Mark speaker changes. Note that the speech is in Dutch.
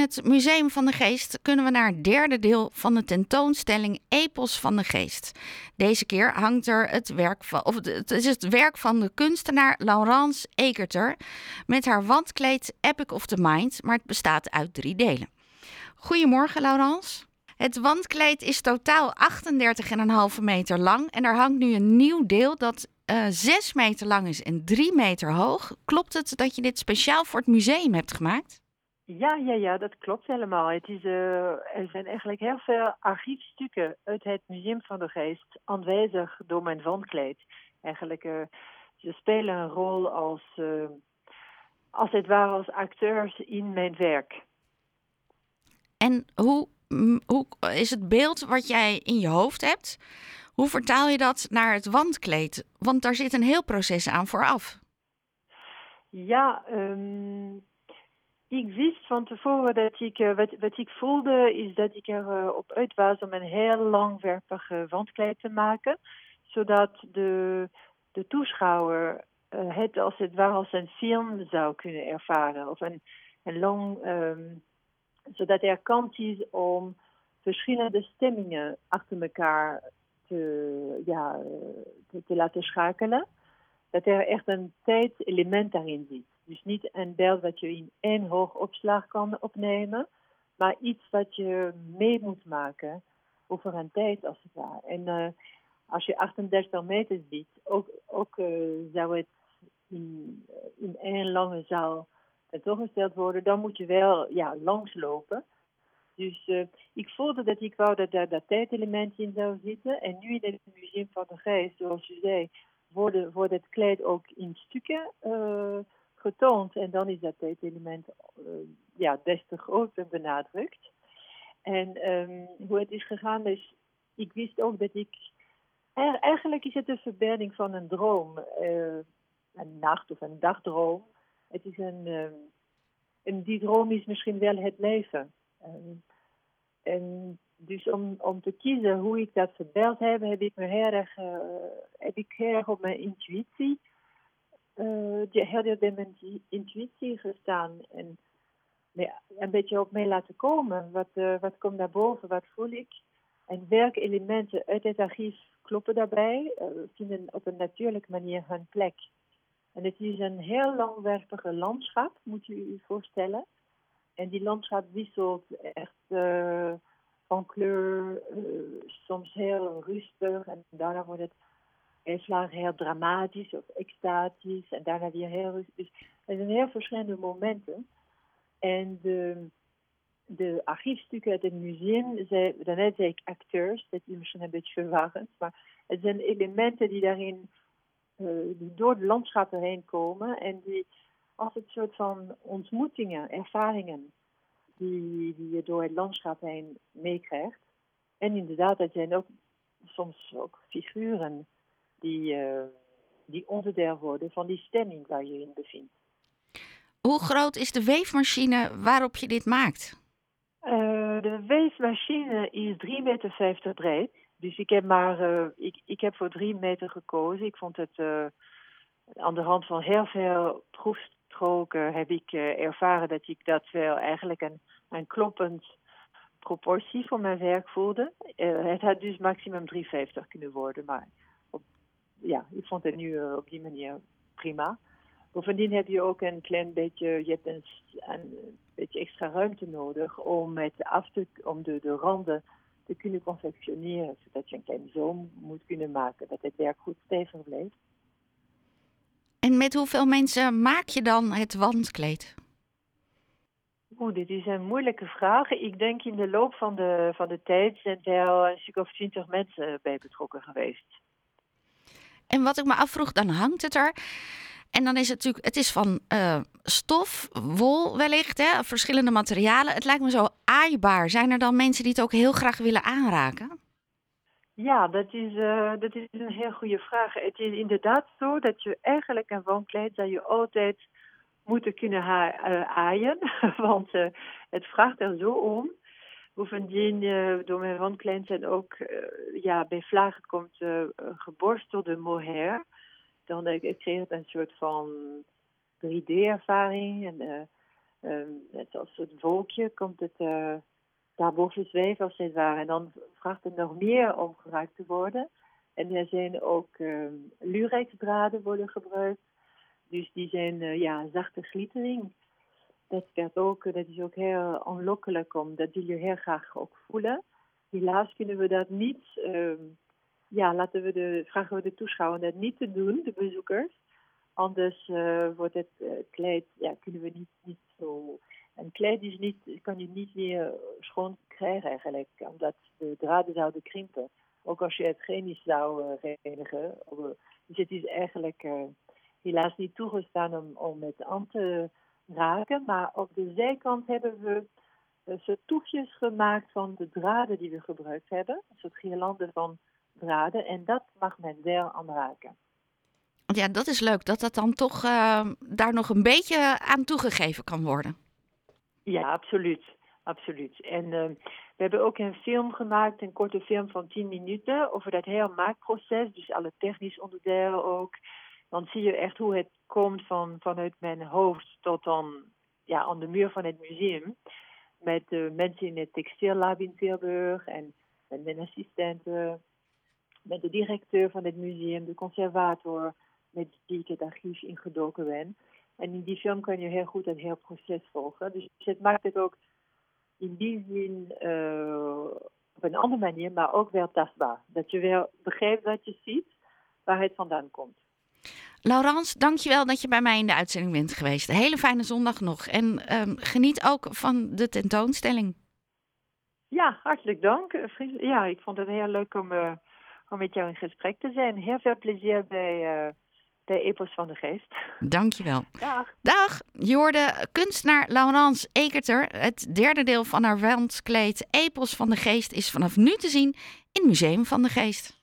Speaker 1: het Museum van de Geest kunnen we naar het derde deel van de tentoonstelling Epos van de Geest. Deze keer hangt er het werk van, of het is het werk van de kunstenaar Laurence Ekerter met haar wandkleed Epic of the Mind, maar het bestaat uit drie delen. Goedemorgen, Laurence. Het wandkleed is totaal 38,5 meter lang en er hangt nu een nieuw deel dat uh, eh, 6 meter lang is en 3 meter hoog. Klopt het dat je dit speciaal voor het museum hebt gemaakt?
Speaker 2: Ja, ja, ja, dat klopt helemaal. Het is, uh, er zijn eigenlijk heel veel archiefstukken uit het Museum van de Geest aanwezig door mijn wandkleed. Eigenlijk, uh, ze spelen een rol als, uh, als het ware als acteurs in mijn werk.
Speaker 1: En hoe, hoe is het beeld wat jij in je hoofd hebt? Hoe vertaal je dat naar het wandkleed? Want daar zit een heel proces aan vooraf.
Speaker 2: Ja, um, ik wist van tevoren dat ik, uh, wat, wat ik voelde, is dat ik er uh, op uit was om een heel langwerpig wandkleed te maken. Zodat de, de toeschouwer het als het ware als een film zou kunnen ervaren. Of een, een lang, um, zodat er kans is om verschillende stemmingen achter elkaar te, ja, te, te laten schakelen. Dat er echt een tijdelement daarin zit. Dus niet een beeld wat je in één hoog opslag kan opnemen, maar iets wat je mee moet maken over een tijd als het ware. En uh, als je 38 meter ziet, ook, ook uh, zou het in, in één lange zaal tentoongesteld worden, dan moet je wel ja, langslopen. Dus uh, ik voelde dat ik wou dat daar dat tijdelement in zou zitten. En nu in het Museum van de Geest, zoals u zei, wordt, wordt het kleed ook in stukken getoond. En dan is dat tijdelement uh, ja, des te groter benadrukt. En um, hoe het is gegaan is, ik wist ook dat ik... Eigenlijk is het een verbeelding van een droom. een nacht- of een dagdroom. Het is een... Um, en die droom is misschien wel het leven. Um, en dus om, om te kiezen hoe ik dat verbeeld heb, heb ik me heel erg, uh, heb ik heel erg op mijn intuïtie, uh, heel bij mijn intuïtie gestaan. En een beetje op mij laten komen. Wat, uh, wat komt naar boven, wat voel ik? En welke elementen uit het archief kloppen daarbij, vinden op een natuurlijke manier hun plek. En het is een heel langwerpige landschap, moet je je voorstellen. En die landschap wisselt echt van kleur, soms heel rustig. En daarna wordt het even heel dramatisch of extatisch. En daarna weer heel rustig. Dus er zijn heel verschillende momenten. En de, de archiefstukken uit het museum, zei, daarnet zei ik acteurs, dat is misschien een beetje verwarrend. Maar het zijn elementen die daarin, uh, die door de landschappen heen komen. En die als het soort van ontmoetingen, ervaringen die, die je door het landschap heen meekrijgt. En inderdaad, dat zijn ook soms ook figuren die, uh, die onderdeel worden van die stemming waar je in bevindt.
Speaker 1: Hoe groot is de weefmachine waarop je dit maakt?
Speaker 2: Uh, de weefmachine is 3,50 meter breed. Dus ik heb maar uh, ik, ik heb voor 3 meter gekozen. Ik vond het aan de hand van heel veel proefs gesproken heb ik ervaren dat ik dat wel eigenlijk een, een kloppend proportie voor mijn werk voelde. Het had dus maximum 3,50 kunnen worden, maar ja, ik vond het nu uh, op die manier prima. Bovendien heb je ook een klein beetje, je hebt een, een beetje extra ruimte nodig om, het af te, om de, de randen te kunnen confectioneren, zodat je een klein zoom moet kunnen maken, dat het werk goed stevig blijft.
Speaker 1: En met hoeveel mensen maak je dan het wandkleed?
Speaker 2: Oeh, dit is een moeilijke vraag. Ik denk in de loop van de, van de tijd zijn er een stuk of twintig mensen bij betrokken geweest.
Speaker 1: En wat ik me afvroeg, dan hangt het er. En dan is het natuurlijk, het is van uh, stof, wol wellicht, hè, verschillende materialen. Het lijkt me zo aaibaar. Zijn er dan mensen die het ook heel graag willen aanraken?
Speaker 2: Ja, dat is, uh, dat is een heel goede vraag. Het is inderdaad zo dat je eigenlijk een woonkleed dat je altijd moet kunnen uh, aaien. Want het vraagt er zo om. Bovendien, door mijn woonkleed zijn ook ja, bij vlagen komt geborstelde mohair. Dan uh, creëert een soort van 3D-ervaring. En Um, net als een wolkje komt het daarboven zweven als het ware. En dan vraagt het nog meer om gebruikt te worden. En er zijn ook um, lurex-draden worden gebruikt. Dus die zijn ja, zachte glittering. Dat, werd ook, dat is ook heel aanlokkelijk om dat jullie heel graag ook voelen. Helaas kunnen we dat niet, um, ja, laten we de, vragen we de toeschouwers dat niet te doen, de bezoekers. Anders uh, wordt het uh, kleed, ja, kunnen we niet, niet zo. Een kleed is niet, kan je niet meer schoon krijgen eigenlijk, omdat de draden zouden krimpen. Ook als je het chemisch zou reinigen. Dus het is eigenlijk helaas niet toegestaan om, om het aan te raken. Maar op de zijkant hebben we soort toefjes gemaakt van de draden die we gebruikt hebben. Een soort girlanden van draden. En dat mag men wel aanraken.
Speaker 1: Ja, dat is leuk dat dat dan toch uh, daar nog een beetje aan toegegeven kan worden.
Speaker 2: Ja, absoluut. absoluut. En uh, we hebben ook een film gemaakt, een korte film van 10 minuten, over dat hele maakproces. Dus alle technische onderdelen ook. Dan zie je echt hoe het komt van, vanuit mijn hoofd tot dan ja, aan de muur van het museum. Met uh, mensen in het textiellab in Tilburg en met mijn assistenten, met de directeur van het museum, de conservator met wie ik het archief ingedoken ben. En in die film kan je heel goed het hele proces volgen. Dus het maakt het ook in die zin uh, op een andere manier, maar ook wel tastbaar. Dat je wel begrijpt wat je ziet, waar het vandaan komt.
Speaker 1: Laurence, dankjewel dat je bij mij in de uitzending bent geweest. Een hele fijne zondag nog. En um, geniet ook van de tentoonstelling.
Speaker 2: Ja, hartelijk dank. Ja, ik vond het heel leuk om, uh, om met jou in gesprek te zijn. Heel veel plezier bij... Uh, de Epos van de Geest.
Speaker 1: Dankjewel.
Speaker 2: Dag.
Speaker 1: Dag. Je hoorde kunstenaar Laurence Ekerter. Het derde deel van haar wandkleed Epos van de Geest is vanaf nu te zien in het Museum van de Geest.